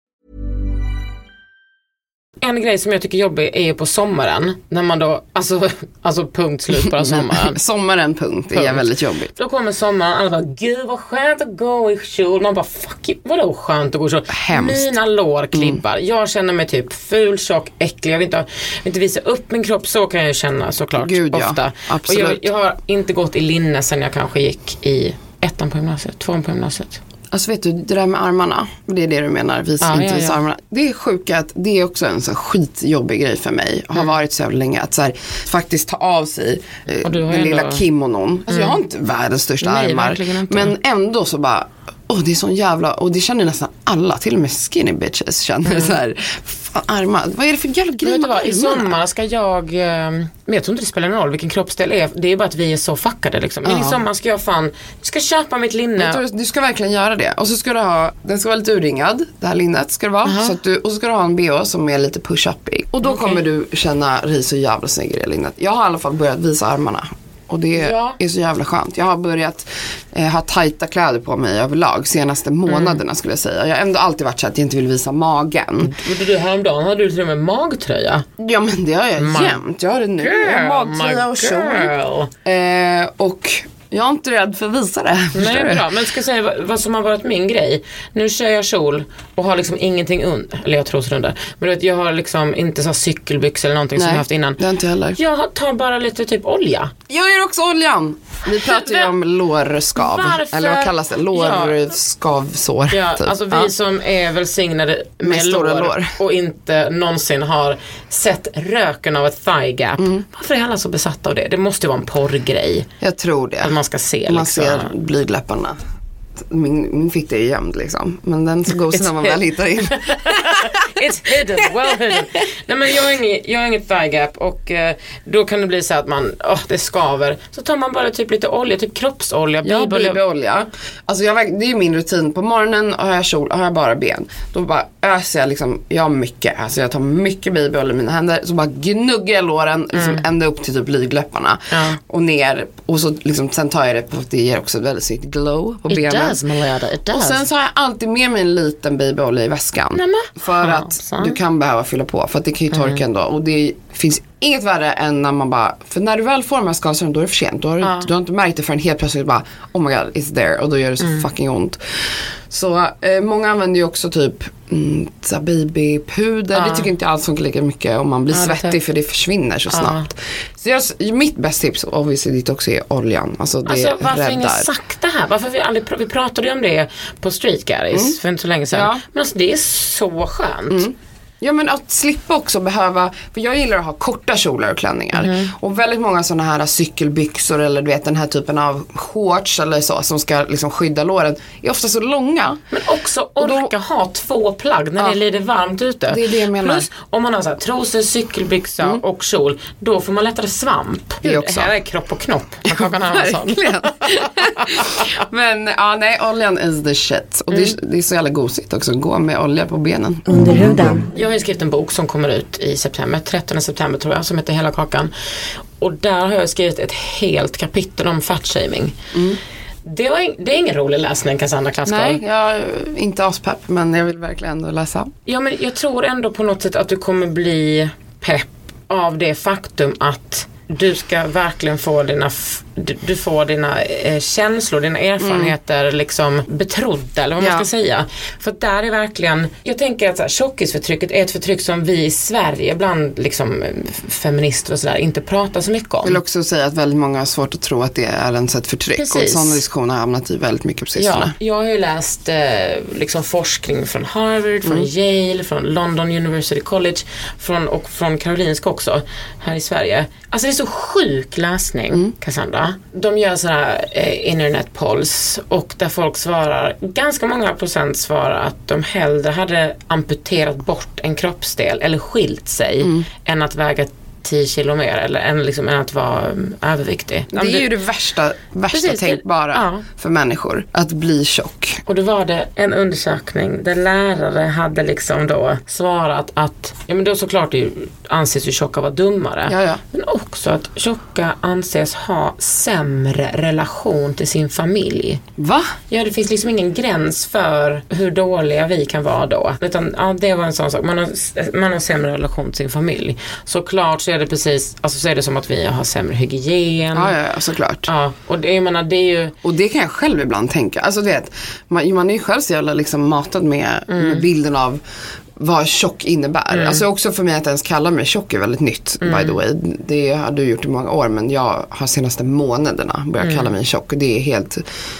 S1: En grej som jag tycker är jobbig är ju på sommaren. När man då, alltså, alltså punkt slut på sommaren.
S4: Sommaren punkt, det är
S1: Punkt.
S4: väldigt jobbigt.
S1: Då kommer sommaren, alla bara gud vad skönt att gå i kjol. Man bara fuck you, vadå skönt att gå i kjol?
S4: Hemskt. Mm.
S1: Mina lår klibbar. Jag känner mig typ ful, tjock, äcklig. Jag vill inte, ha- vill inte visa upp min kropp. Så kan jag ju känna såklart.
S4: Gud, ja.
S1: ofta.
S4: Absolut.
S1: Och jag, jag har inte gått i linne sen jag kanske gick i ettan på gymnasiet, tvåan på gymnasiet.
S4: Alltså vet du, det där med armarna, det är det du menar, visa,
S1: Ja,
S4: inte
S1: ja,
S4: visa
S1: ja.
S4: armarna. Det är sjukt att det är också en så skitjobbig grej för mig,
S1: Mm.
S4: har varit så jävla länge, att så här, faktiskt ta av sig eh, den
S1: ju
S4: lilla
S1: ändå-
S4: kimonon. Alltså jag har inte världens största
S1: Nej,
S4: armar. Men ändå så bara, åh det är sån jävla, och det känner nästan alla, till och med skinny bitches känner så här, fan armar, vad är det för jävla grej med
S1: vad, i sommar ska jag, eh, men jag tror inte det spelar någon roll vilken kroppsdel det är. Det är bara att vi är så fuckade liksom. Men i
S4: Ja.
S1: sommar ska jag fan, jag ska köpa mitt linne.
S4: Tror, du ska verkligen göra det. Och så ska du ha, den ska vara lite urringad, det här linnet ska det vara. Så att du, och så ska du ha en bh som är lite push-upig. Och då kommer du känna dig så jävla snygg i det linnet. Jag har i alla fall börjat visa armarna. Och det
S1: Ja.
S4: är så jävla skönt. Jag har börjat eh, ha tajta kläder på mig överlag senaste månaderna skulle jag säga. Jag har ändå alltid varit så att jag inte vill visa magen.
S1: Gjorde du häromdagen hade du till och med magtröja.
S4: Ja men det har jag
S1: Ma-
S4: jämt. Jag har det nu. Jag har magtröja och kjol.
S1: girl.
S4: Eh, och jag är inte rädd för att visa det.
S1: Nej,
S4: du?
S1: bra. Men ska jag säga vad, vad som har varit min grej. Nu kör jag kjol och har liksom ingenting under. Eller jag har trosor under. Men du vet, jag har liksom inte så cykelbyxor eller någonting som jag
S4: Nej,
S1: haft innan.
S4: det har inte jag heller.
S1: Jag tar bara lite typ olja.
S4: Jag gör också oljan. Vi pratar ju om lårskav.
S1: Varför?
S4: Eller vad kallas det? Lårskavsår.
S1: Ja,
S4: typ.
S1: alltså vi
S4: Ja.
S1: som är välsignade med,
S4: Med stora
S1: lår,
S4: lår.
S1: och inte någonsin har sett röken av ett thigh gap.
S4: Mm.
S1: Varför är alla så besatta av det? Det måste ju vara en porrgrej.
S4: Jag tror det.
S1: Man ska se
S4: Man
S1: liksom.
S4: ser blygdläpparna. Min, min fitta är gömd liksom. Men den så god när man väl hittar in.
S1: It's hidden, well hidden. Nej men jag har inget, jag har inget thigh gap och eh, då kan det bli så att man, åh det skaver. Så tar man bara typ lite olja, typ kroppsolja,
S4: Jag har
S1: bibelolja.
S4: Alltså jag, det är ju min rutin. På morgonen har jag kjol, har jag bara ben. Då bara öser jag liksom, jag har mycket. Alltså jag tar mycket BB-olja i mina händer. Så bara gnuggar jag låren liksom ända upp till typ blygdläpparna.
S1: Ja.
S4: Och ner. Och så liksom, sen tar jag det på, det ger också väldigt snyggt glow på benen.
S1: Does Malada, it does.
S4: Och sen så har jag alltid med mig en liten babyolja i väskan.
S1: Nämen,
S4: för att
S1: fasen.
S4: du kan behöva fylla på. För att det kan ju torka ändå. Och det finns inget värre än när man bara, för när du väl får de här skavsåren då är det för sent. Då har du, inte, du har inte märkt det förrän helt plötsligt bara, oh my god it's there. Och då gör det så fucking ont. Så eh, många använder ju också typ mm, babypuder. Det tycker inte jag alls funkar lika mycket om man blir
S1: Ja, det
S4: svettig
S1: tar-
S4: för det försvinner så snabbt. Så jag, mitt bästa tips, obviously ditt också, är oljan. Alltså det
S1: Alltså varför
S4: räddar.
S1: sagt det här? Varför vi aldrig, vi pratade ju om det på Street Guys för inte så länge sedan.
S4: Mm. Ja. Mm.
S1: Men alltså det är så skönt.
S4: Ja men att slippa också behöva, för jag gillar att ha korta kjolar och klänningar.
S1: Mm.
S4: Och väldigt många sådana här cykelbyxor eller du vet den här typen av shorts eller så som ska liksom skydda låren är ofta så långa.
S1: Men också orka ha två plagg när
S4: Ja.
S1: det är lite varmt ute.
S4: Det är det jag menar. Mm.
S1: Plus om man har så här, trosor, cykelbyxa och kjol, då får man lättare svamp.
S4: Det också.
S1: här är kropp och knopp med Kakan Hermansson.
S4: Verkligen. men ja nej oljan is the shit. Och det, är, det är så jävla gosigt också att gå med olja på benen.
S2: Under huden.
S1: Har ju skrivit en bok som kommer ut i september, 13 september tror jag, som heter Hela kakan. Och där har jag skrivit ett helt kapitel om fatshaming. Det, var det är ingen rolig läsning Cassandra Klaskar.
S4: Nej, jag är inte aspepp men jag vill verkligen ändå läsa.
S1: Ja men jag tror ändå på något sätt att du kommer bli pepp av det faktum att du ska verkligen få dina, du, du får dina eh, känslor, dina erfarenheter liksom betrodda eller vad man
S4: Ja.
S1: ska säga. För där är verkligen, jag tänker att så här, tjockisförtrycket är ett förtryck som vi i Sverige bland liksom, feminister och sådär inte pratar så mycket
S4: Jag vill
S1: om.
S4: också säga att väldigt många har svårt att tro att det är ens ett förtryck. Och
S1: Precis.
S4: sådana diskussioner har hamnat i väldigt mycket på sistone.
S1: Ja, jag har ju läst eh, liksom forskning från Harvard, från Yale, från London University College från, och från Karolinska också här i Sverige. Alltså det är så sjuk läsning, Cassandra. De gör sådana här eh, internet polls och där folk svarar, ganska många procent svarar att de hellre hade amputerat bort en kroppsdel eller skilt sig än att väga 10 kilo mer eller än, liksom, än att vara um, överviktig.
S4: Det är ju det värsta, värsta
S1: Precis,
S4: tänkbara
S1: ja.
S4: för människor. Att bli tjock.
S1: Och då var det en undersökning där lärare hade liksom då svarat att, ja men då såklart det anses ju tjocka vara dummare.
S4: Ja, ja.
S1: Också att tjocka anses ha sämre relation till sin familj.
S4: Va?
S1: Ja, det finns liksom ingen gräns för hur dåliga vi kan vara då. Utan ja, det var en sån sak. Man har, man har sämre relation till sin familj. Såklart så är det precis, alltså så är det som att vi har sämre hygien.
S4: Ja, ja, ja såklart.
S1: Ja, och det, jag menar det är ju
S4: Och det kan jag själv ibland tänka. Alltså du vet, man, man är ju själv så jävla liksom matad med,
S1: Mm.
S4: med bilden av vad tjock innebär. Alltså också för mig att ens kalla mig tjock är väldigt nytt
S1: Mm.
S4: by the way. Det har du gjort i många år men jag har senaste månaderna börjat
S1: Mm.
S4: kalla mig tjock och det är helt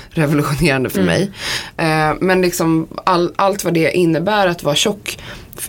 S4: revolutionerande för mig. Eh, men liksom all, allt vad det innebär att vara tjock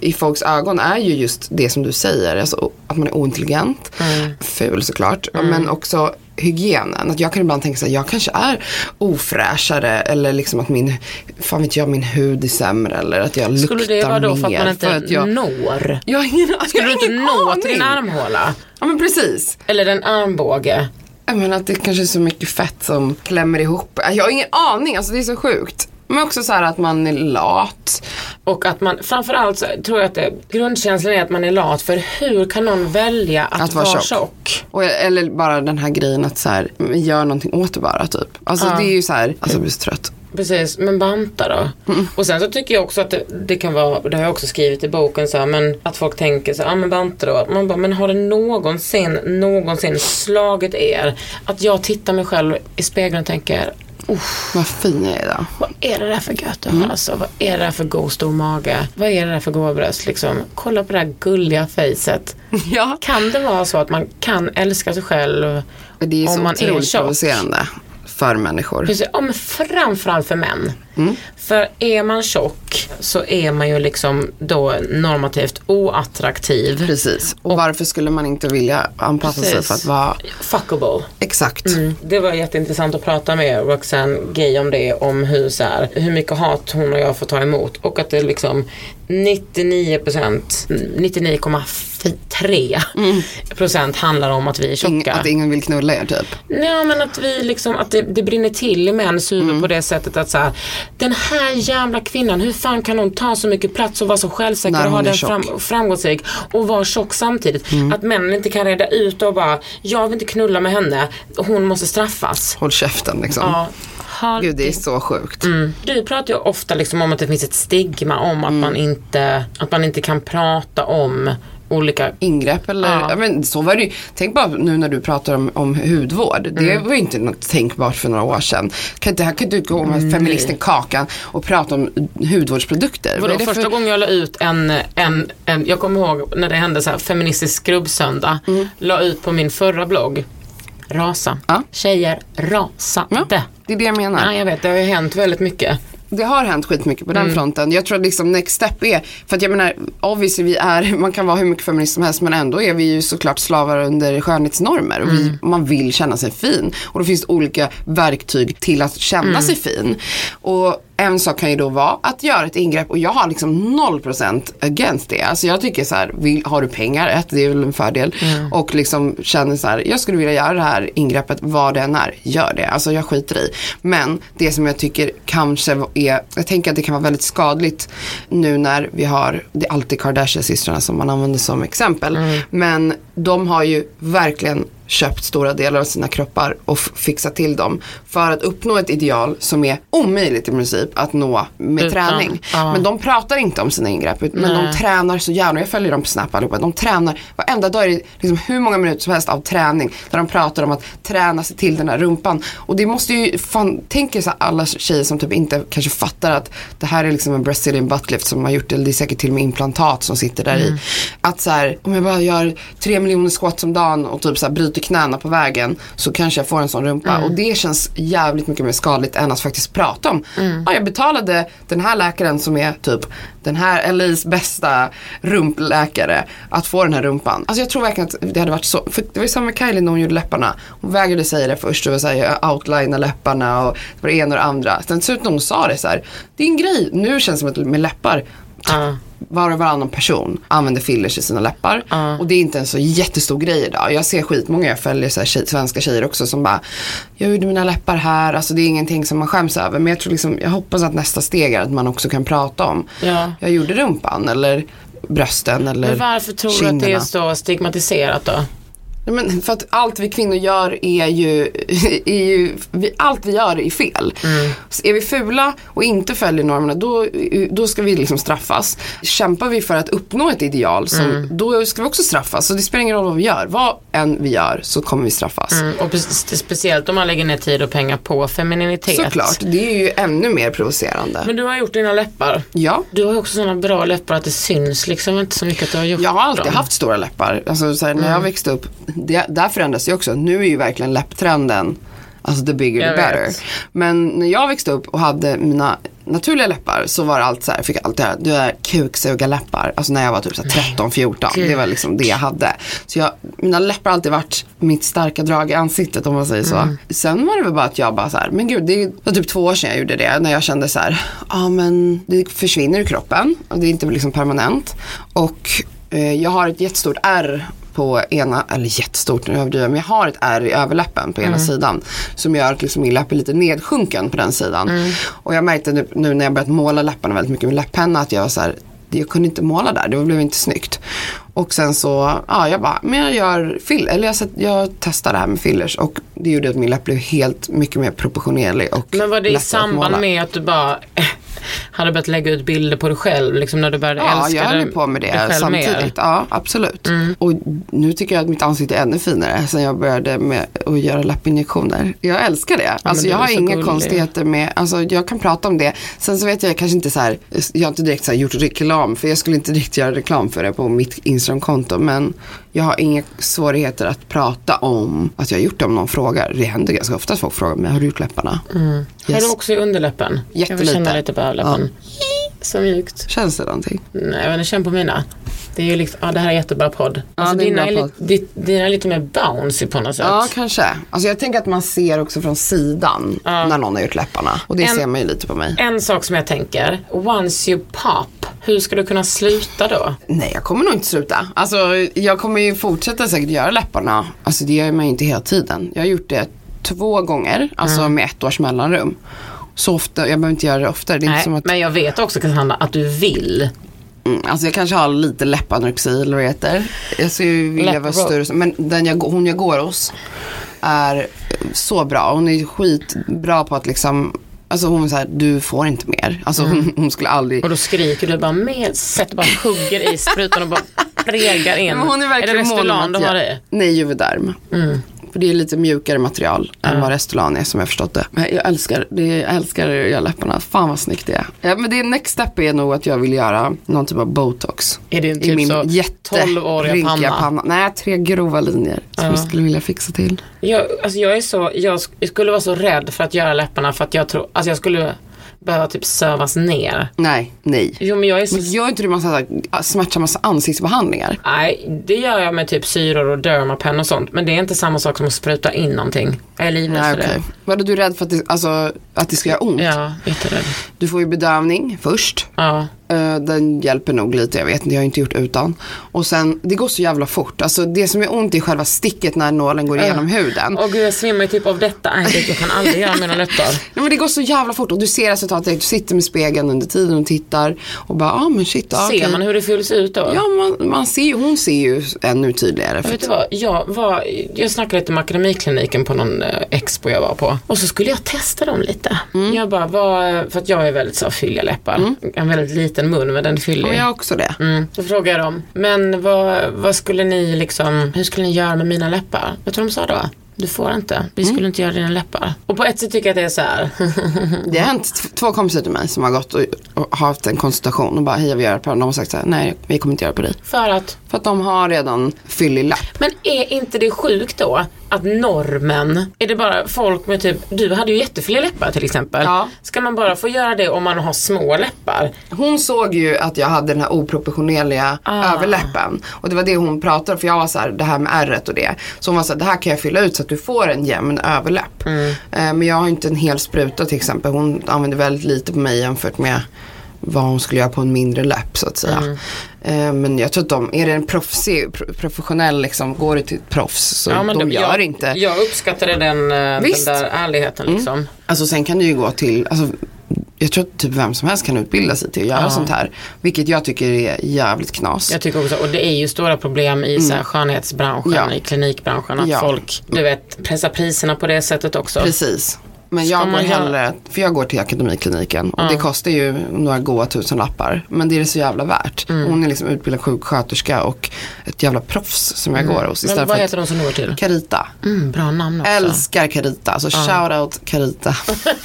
S4: i folks ögon är ju just det som du säger. Alltså, att man är ointelligent, ful såklart. Men också hygienen. Att jag kan ibland tänka så här, jag kanske är ofräschare eller liksom att min, fan vet jag, min hud är sämre eller att jag luktar
S1: Skulle det vara då för att
S4: mer
S1: man inte
S4: att jag,
S1: når?
S4: jag har ingen,
S1: Skulle
S4: jag
S1: du inte nå till din armhåla?
S4: Ja men precis.
S1: Eller en armbåge?
S4: Jag menar att det kanske är så mycket fett som klämmer ihop. Jag har ingen aning, alltså det är så sjukt. Men också så här att man är lat.
S1: Och att man, framförallt så tror jag att det, grundkänslan är att man är lat för hur kan någon välja att,
S4: Att vara tjock.
S1: tjock?
S4: Och, eller bara den här grejen att så här, gör någonting åt det bara typ. Alltså det är ju så här, alltså jag blir så trött.
S1: Precis, men banta då.
S4: Mm.
S1: Och sen så tycker jag också att det, det kan vara, det har jag också skrivit i boken så här, men att folk tänker så ja men banta då. Man bara, men har det någonsin, någonsin slagit er att jag tittar mig själv i spegeln och tänker,
S4: Vad fin jag är då.
S1: vad är det där för gött
S4: Mm.
S1: alltså? Vad är det där för god stor mage? Vad är det där för goda bröst liksom? Kolla på det här gulliga fejset.
S4: Ja.
S1: Kan det vara så att man kan älska sig själv
S4: Och det är så
S1: om man är
S4: otroligt
S1: tjock?
S4: provocerande för människor.
S1: Precis, ja, men framförallt för män.
S4: Mm.
S1: För är man tjock så är man ju liksom då normativt oattraktiv.
S4: Precis. Och varför skulle man inte vilja anpassa sig
S1: Precis.
S4: för att vara
S1: Fuckable.
S4: exakt.
S1: Mm. Det var jätteintressant att prata med Roxanne Gay om det, om hur, så här, hur mycket hat hon och jag får ta emot. Och att det liksom 99%, 99,3 procent handlar om att vi är tjocka.
S4: att ingen vill knulla er typ.
S1: Ja men att vi liksom, att det, det brinner till i mäns huvud
S4: Mm.
S1: på det sättet att så här, den här jävla kvinnan, hur fan kan hon ta så mycket plats och vara så självsäker
S4: När
S1: och ha den fram.
S4: Mm.
S1: framgångsrik och vara tjock samtidigt. Att männen inte kan reda ut och bara, jag vill inte knulla med henne, hon måste straffas.
S4: Håll käften liksom.
S1: Ja.
S4: Gud det är så sjukt.
S1: Mm. Du pratar ju ofta liksom om att det finns ett stigma om att,
S4: Mm.
S1: man, inte, att man inte kan prata om olika
S4: Ingrepp eller,
S1: Ja.
S4: ja. men så var det ju. Tänk bara nu när du pratar om, om hudvård. Det
S1: Mm.
S4: var ju inte något tänkbart för några år sedan. Kan inte, här kan du gå med feministen Kakan och prata om hudvårdsprodukter. Vad
S1: Vadå,
S4: det
S1: första
S4: för-
S1: gången jag la ut en, en, en, jag kommer ihåg när det hände så här feministisk skrubbsöndag, la ut på min förra blogg, rasa.
S4: Mm. Ja.
S1: Tjejer rasade.
S4: Ja, det är det jag menar.
S1: Nej jag vet, det har ju hänt väldigt mycket.
S4: Det har hänt skitmycket på den
S1: Mm.
S4: fronten. Jag tror att liksom next step är, för att jag menar, obviously vi är, man kan vara hur mycket feminist som helst men ändå är vi ju såklart slavar under skönhetsnormer och vi,
S1: Mm.
S4: man vill känna sig fin. Och då finns det olika verktyg till att känna
S1: Mm.
S4: sig fin. Och en sak kan ju då vara att göra ett ingrepp och jag har liksom 0% against det. Alltså jag tycker så här, vill, har du pengar, ett, det är väl en fördel.
S1: Mm.
S4: Och liksom känner så här, jag skulle vilja göra det här ingreppet, vad det än är, gör det. Alltså jag skiter i. Men det som jag tycker kanske är, jag tänker att det kan vara väldigt skadligt nu när vi har, det är alltid Kardashian-systrarna som man använder som exempel. Men de har ju verkligen köpt stora delar av sina kroppar och fixat till dem för att uppnå ett ideal som är omöjligt i princip att nå med
S1: Utan,
S4: träning.
S1: ja.
S4: Men de pratar inte om sina ingrepp men
S1: Nej.
S4: de tränar så gärna, jag följer dem på Snap allihopa, de tränar, varenda dag är det liksom hur många minuter som helst av träning där de pratar om att träna sig till den här rumpan. Och det måste ju, fan, tänk er så alla tjejer som typ inte kanske fattar att det här är liksom en Brazilian buttlift som har gjort det, eller det är säkert till och med implantat som sitter där i. Att så här, om jag bara gör tre miljoner squats om dagen och typ så här bryter knäna på vägen så kanske jag får en sån rumpa. Och det känns jävligt mycket mer skadligt än att faktiskt prata om. Ja, jag betalade den här läkaren som är typ den här LAs bästa rumpläkare att få den här rumpan. Alltså jag tror verkligen att det hade varit så. För det var ju samma med Kylie när hon gjorde läpparna. Hon vägrade säga det först. Det var såhär, jag outlina läpparna och det var det ena och det andra. Sen så när hon sa det så här, det är en grej. Nu känns det som att med läppar
S1: Ja.
S4: var och varannan person använder fillers i sina läppar. Och det är inte en så jättestor grej idag. Jag ser skitmånga, jag följer så tjej, svenska tjejer också som bara, jag gjorde mina läppar här, alltså det är ingenting som man skäms över. Men jag tror liksom, jag hoppas att nästa steg är att man också kan prata om,
S1: Ja.
S4: jag gjorde rumpan eller brösten eller
S1: Men varför tror du att det är
S4: kinderna.
S1: så stigmatiserat då?
S4: Men för att allt vi kvinnor gör är ju, är ju vi, allt vi gör är fel. Så är vi fula och inte följer normerna då, då ska vi liksom straffas. Kämpar vi för att uppnå ett ideal som, då ska vi också straffas. Så det spelar ingen roll vad vi gör. Vad än vi gör så kommer vi straffas.
S1: Mm, och speciellt om man lägger ner tid och pengar på femininitet.
S4: Såklart, det är ju ännu mer provocerande.
S1: Men du har gjort dina läppar.
S4: ja.
S1: Du har också sådana bra läppar att det syns liksom inte så mycket att du har gjort
S4: Jag har alltid
S1: dem.
S4: haft stora läppar. Alltså, så här, när jag
S1: Mm.
S4: växte upp, det, där förändras ju också. Nu är ju verkligen läpptrenden, alltså the bigger the better. Men när jag växte upp och hade mina naturliga läppar så var det allt så här, fick jag alltid höra, du har kuksugarläppar. Alltså när jag var typ så här 13, 14. Det var liksom det jag hade. Så jag, mina läppar har alltid varit mitt starka drag i ansiktet om man säger så.
S1: Mm.
S4: Sen var det väl bara att jag bara så här, men gud det var typ två år sedan jag gjorde det. När jag kände så här, ja men det försvinner ur kroppen och det är inte liksom permanent. Och eh, jag har ett jättestort ärr på ena, eller jättestort nu överdriver jag, men jag har ett ärr i överläppen på ena sidan. Som gör att liksom min läpp är lite nedsjunken på den sidan. Och jag märkte nu, nu när jag börjat måla läpparna väldigt mycket med läpppenna att jag var så här, jag kunde inte måla där, det blev inte snyggt. Och sen så, ja jag bara, men jag gör fill, eller jag, jag testar det här med fillers och det gjorde att min läpp blev helt mycket mer proportionerlig och
S1: Men var det i samband med att du bara eh, hade börjat lägga ut bilder på dig själv, liksom när du började
S4: Ja,
S1: älska
S4: jag höll
S1: dig-
S4: ju på med
S1: dig
S4: det
S1: själv
S4: samtidigt.
S1: mer?
S4: Ja, absolut.
S1: Mm.
S4: Och nu tycker jag att mitt ansikte är ännu finare sen jag började med att göra läppinjektioner. Jag älskar det. alltså
S1: du
S4: jag har inga
S1: gullig.
S4: konstigheter med, alltså jag kan prata om det. Sen så vet jag kanske inte så här, jag har inte direkt så gjort reklam, för jag skulle inte direkt göra reklam för det på mitt Instagramkonto. Men jag har inga svårigheter att prata om att jag har gjort det om någon frågar. Det händer ganska ofta att folk frågar mig, har du gjort läpparna?
S1: Har
S4: Yes.
S1: du också i underläppen? Jag vill
S4: Jättelite.
S1: känna lite på överläppen. Så mjukt.
S4: Känns det någonting?
S1: Nej, jag vet inte, känn på mina. Det är ju liksom, ja det här är jättebra podd. Alltså,
S4: är en
S1: dina, är
S4: podd.
S1: di- dina är lite mer bouncy på något sätt.
S4: Ja, kanske. Alltså jag tänker att man ser också från sidan när någon har gjort läpparna. Och det
S1: En-
S4: ser man ju lite på mig.
S1: En sak som jag tänker, once you pop, hur ska du kunna sluta då?
S4: Nej, jag kommer nog inte sluta. Alltså jag kommer ju fortsätta säkert göra läpparna. Alltså det gör man ju inte hela tiden. Jag har gjort det två gånger, alltså
S1: Mm.
S4: med ett års mellanrum. Så ofta, jag behöver inte göra det oftare. Det är inte
S1: Nej,
S4: som att,
S1: men jag vet också Cassandra att du vill.
S4: mm, alltså jag kanske har lite läppanorexi eller vad det heter. Jag skulle ju vilja vara större, men den jag, hon jag går hos är så bra. Hon är skitbra på att liksom Alltså hon är så här, du får inte mer. Alltså hon, hon skulle aldrig
S1: Mm. Och då skriker du bara med, sätter bara hugger i sprutan och bara regar in.
S4: Men hon är verkligen
S1: är det Restylane du har i?
S4: Nej, Juvederm.
S1: Mm.
S4: För det är lite mjukare material än vad Restylane är som jag förstått det. Men jag älskar det, jag älskar att göra läpparna. Fan vad snyggt det är. Ja, men det next step är nog att jag vill göra någon typ av botox.
S1: Är det en
S4: I
S1: typ
S4: min
S1: så
S4: jätte
S1: 12-åriga
S4: rynkiga
S1: panna?
S4: Nej, tre grova linjer som jag skulle vilja fixa till.
S1: Jag, alltså jag är så, jag sk- skulle vara så rädd för att göra läpparna för att jag tror, alltså jag skulle behöva typ sövas ner.
S4: Nej, nej.
S1: Jo men jag är så,
S4: Men gör inte du massa så här smärtsamma ansiktsbehandlingar?
S1: nej det gör jag med typ syror och dermapen och sånt. Men det är inte samma sak som att spruta in någonting. Jag är livrädd för det.
S4: Var du rädd för att det, alltså, att det ska göra ont?
S1: Ja, jätterädd.
S4: Du får ju bedövning först.
S1: Ja.
S4: Eh, Den hjälper nog lite, jag vet inte, jag har inte gjort utan. Och sen, det går så jävla fort. Alltså det som är ont är själva sticket när nålen går igenom huden.
S1: Och gud jag svimmar typ av detta. Nej, jag kan aldrig göra mina läppar.
S4: Nej, men det går så jävla fort och du ser resultatet. Du sitter med spegeln under tiden och tittar och bara, ja ah, men shit, ah,
S1: Ser
S4: okej.
S1: man hur det fylls ut då?
S4: Ja, man, man ser ju, hon ser ju ännu tydligare. För
S1: Vet du vad, jag, var, jag snackade lite med akademikliniken på någon eh, expo jag var på. Och så skulle jag testa dem lite.
S4: Mm.
S1: Jag bara, vad, för att jag är väldigt så fylliga läppar. En väldigt liten mun men den fyllig.
S4: och jag också det.
S1: Mm. Så frågade jag dem, men vad, vad skulle ni liksom, hur skulle ni göra med mina läppar? Vet du vad de sa då? Du får inte, vi
S4: Mm.
S1: skulle inte göra dina läppar. Och på ett sätt tycker jag att det är så här.
S4: Det har hänt två kompisar till mig som har gått och, och haft en konsultation och bara, hej jag vill göra det på den. De har sagt så här, nej vi kommer inte göra det på dig.
S1: för att,
S4: För att de har redan fyllig läpp.
S1: men är inte det sjukt då? Att normen, är det bara folk med typ, du hade ju jättefler läppar till exempel.
S4: Ja.
S1: Ska man bara få göra det om man har små läppar?
S4: Hon såg ju att jag hade den här oproportionerliga
S1: Ah.
S4: överläppen. Och det var det hon pratade om, för jag var så här, det här med ärret och det. Så hon var så här, det här kan jag fylla ut så att du får en jämn överläpp.
S1: Mm.
S4: Eh, men jag har inte en hel spruta till exempel. Hon använde väldigt lite på mig jämfört med vad hon skulle göra på en mindre läpp så att säga.
S1: Mm.
S4: Eh, men jag tror att de, är det en proffsig, pro- professionell liksom, går det till ett proffs så de
S1: det-
S4: gör
S1: jag,
S4: inte.
S1: Jag uppskattade den, eh,
S4: Visst.
S1: den där ärligheten liksom.
S4: Alltså sen kan det ju gå till, alltså, jag tror att typ vem som helst kan utbilda sig till att göra sånt här. Vilket jag tycker är jävligt knas.
S1: Jag tycker också, och det är ju stora problem i så här skönhetsbranschen,
S4: Mm. Ja.
S1: i klinikbranschen, att
S4: Ja.
S1: folk, du vet, pressar priserna på det sättet också.
S4: Precis. Men jag går
S1: göra-
S4: hellre, för jag går till akademikliniken och det kostar ju några goa tusen lappar. Men det är det så jävla värt.
S1: Mm.
S4: Hon är liksom utbildad sjuksköterska och ett jävla proffs som jag går hos.
S1: Mm. Men vad heter de som du går till?
S4: Carita.
S1: Mm, bra namn också.
S4: Älskar Carita, alltså shout out Carita.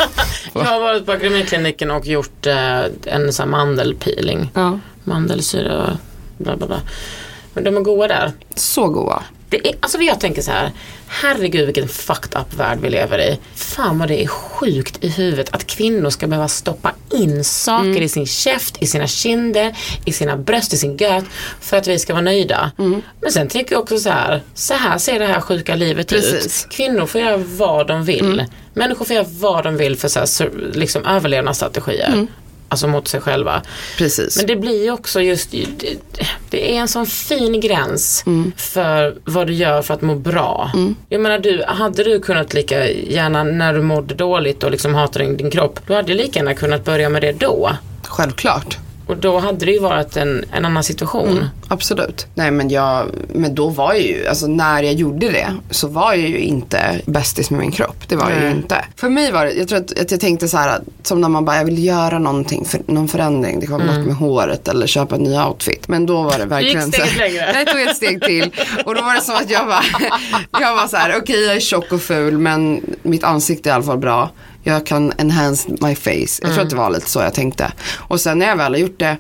S1: Jag har varit på akademikliniken och gjort eh, en sån mandelpeeling.
S4: ja.
S1: Mandelsyra, bla bla bla. Men de är goda där.
S4: Så goa.
S1: Det är, alltså jag tänker så här, herregud vilken fucked up värld vi lever i. Fan vad det är sjukt i huvudet att kvinnor ska behöva stoppa in saker
S4: Mm.
S1: i sin käft, i sina kinder, i sina bröst, i sin göt för att vi ska vara nöjda.
S4: Mm.
S1: Men sen tänker jag också så här, så här ser det här sjuka livet
S4: Precis.
S1: ut. Kvinnor får göra vad de vill.
S4: Mm.
S1: Människor får göra vad de vill för så här, liksom överlevnadsstrategier.
S4: Mm.
S1: alltså mot sig själva.
S4: Precis.
S1: Men det blir ju också just, det, det är en sån fin gräns
S4: Mm.
S1: för vad du gör för att må bra. Jag menar du, hade du kunnat lika gärna när du mådde dåligt och liksom hatade din, din kropp, du hade lika gärna kunnat börja med det då.
S4: Självklart.
S1: Och då hade det ju varit en, en annan situation.
S4: Absolut. Nej men jag, men då var jag ju, alltså när jag gjorde det så var jag ju inte bästis med min kropp. Det var jag ju inte. För mig var det, jag tror att, att jag tänkte så här, som när man bara, jag vill göra någonting, för, någon förändring. Det kan vara något med håret eller köpa en ny outfit. Men då var det verkligen
S1: steget
S4: så,
S1: längre.
S4: Jag tog ett steg till. Och då var det som att jag var, jag var så här, okej jag är tjock och ful men mitt ansikte är i alla fall bra. Jag kan enhance my face. Jag tror att det var lite så jag tänkte. Och sen när jag väl har gjort det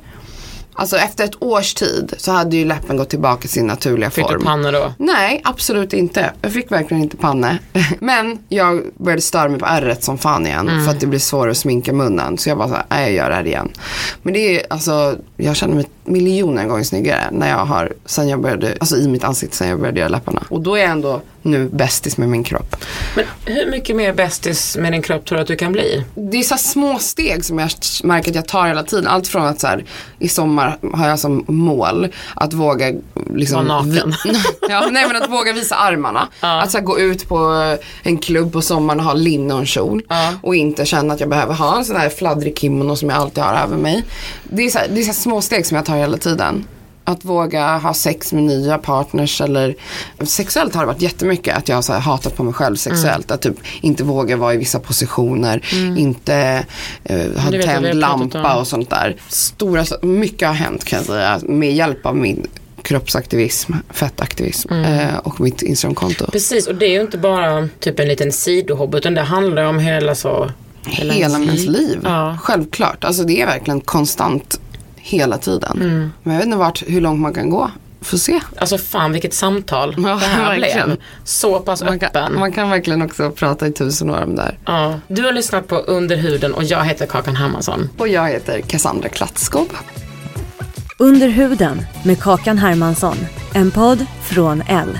S4: Alltså efter ett års tid så hade ju läppen gått tillbaka till sin naturliga
S1: Fick
S4: form.
S1: du panna då?
S4: Nej, absolut inte. Jag fick verkligen inte panne. Men jag började störa mig på ärret som fan igen. För att det blir svårare att sminka munnen. Så jag bara så här, nej jag gör det här igen. Men det är alltså, jag känner mig miljoner gånger snyggare när jag har, sen jag började, alltså i mitt ansikte sen jag började göra läpparna. Och då är jag ändå nu bästis med min kropp.
S1: Men hur mycket mer bästis med din kropp tror du att du kan bli?
S4: det är så små steg som jag märker att jag tar hela tiden. Allt från att så här, i sommar har jag som mål att våga liksom,
S1: Vara naken.
S4: ja, nej men att våga visa armarna. Att så här, gå ut på en klubb på sommaren och ha linne och en kjol. Och inte känna att jag behöver ha en sån här fladdrig kimono som jag alltid har över mig. Det är så här, det är så små steg som jag tar hela tiden. Att våga ha sex med nya partners eller sexuellt har det varit jättemycket att jag har hatat på mig själv sexuellt. Att typ inte våga vara i vissa positioner, inte uh, ha tänd lampa och sånt där. Stora, mycket har hänt kan jag säga med hjälp av min kroppsaktivism, fettaktivism eh, och mitt Instagramkonto.
S1: Precis, och det är ju inte bara typ en liten sidohobby utan det handlar om hela så
S4: Hela,
S1: ens
S4: ens liv.
S1: Ja.
S4: Självklart. Alltså det är verkligen konstant hela tiden.
S1: Mm.
S4: Men jag vet inte vart, hur långt man kan gå. Får se.
S1: Alltså fan vilket samtal
S4: Ja,
S1: det här
S4: verkligen.
S1: blev. Så pass
S4: Man
S1: öppen.
S4: kan, man kan verkligen också prata i tusen år om det här.
S1: Ja. Du har lyssnat på Under huden och jag heter Kakan Hermansson.
S4: Och jag heter Cassandra Klatskov.
S2: Under huden med Kakan Hermansson. En podd från L.